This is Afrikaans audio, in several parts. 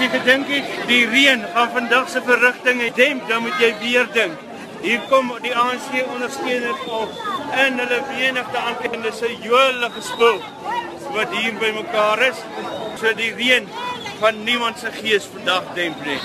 Jy gedink het die reën gaan vandag se verrigtinge demp, dan moet jy weer dink. Hier kom die ANC ondersteuners op en hulle verenigde aankende dis 'n jolige gespul wat hier bymekaar is. So die reën van niemand se gees vandag demp nie.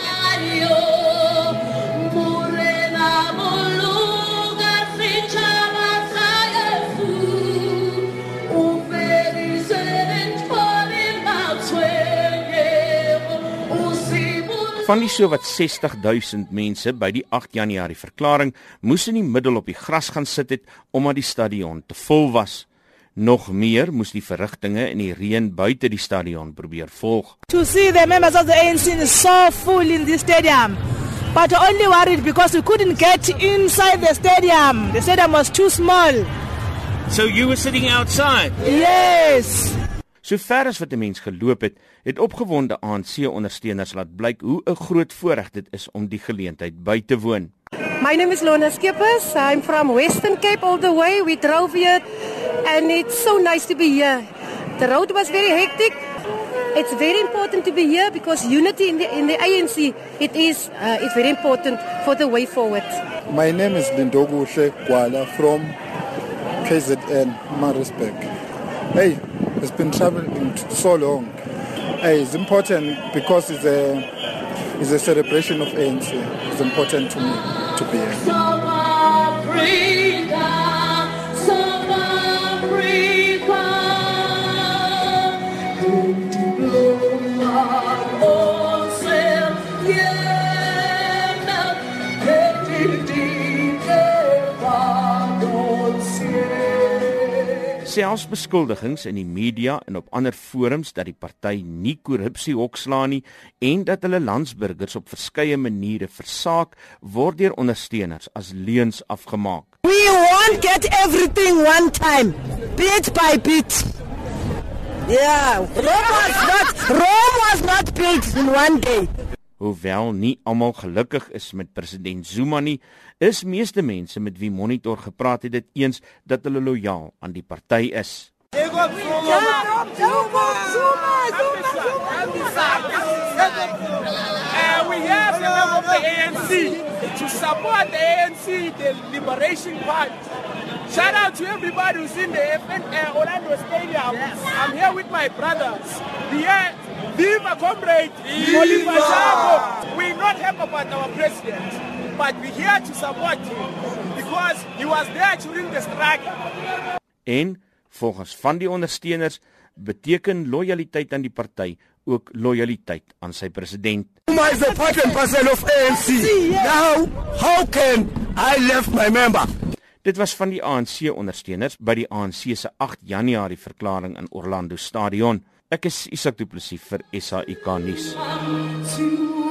Van die sowat 60000 mense by die 8 Januarie verklaring moes in die middel op die gras gaan sit het omdat die stadion te vol was. Nog meer moes die verrigtinge in die reën buite die stadion probeer volg. To see the members of the ANC so full in the stadium. But only worried because we couldn't get inside the stadium. The stadium was too small. So you were sitting outside. Yes. Sover as wat 'n mens geloop het, het opgewonde ANC-ondersteuners laat blyk hoe 'n groot voorreg dit is om die geleentheid by te woon. My name is Lona Skippers. I'm from Western Cape all the way. We drove here and it's so nice to be here. The road was very hectic. It's very important to be here because unity in the in the ANC it is uh, it's very important for the way forward. My name is Lindogu Shekwala from KZN Maritzburg. Hey, it's been traveling so long. It's important because it's a it's a celebration of ANC. It's important to me to be here. Selfs beskuldigings in die media en op ander forums dat die party nie korrupsie hokslaan nie en dat hulle landsburgers op verskeie maniere versaak word deur ondersteuners as leuns afgemaak. We won't get everything one time. Bit by bit. Yeah, Rome was not Rome was not built in one day. Hoewel nie almal gelukkig is met president Zuma nie, is meeste mense met wie Monitor gepraat het dit eens dat hulle lojaal aan die party is. Zuma, Zuma, Zuma. Uh, we have the the ANC to support the ANC, the Liberation Party. Shout out to everybody who's in the FN, uh, Orlando Stadium. I'm here with my brothers. Yeah, Viva comrade Oliver Tambo. We're not happy about our president, but we're here to support him because he was there during the struggle. En volgens van die ondersteuners beteken lojaliteit aan die party ook lojaliteit aan sy president. Zuma is a part and parcel of ANC. Now, how can I left my member? Dit was van die ANC ondersteuners by die ANC se 8 Januarie verklaring in Orlando Stadion. Ek is Isak Du Plessis vir SAK nuus.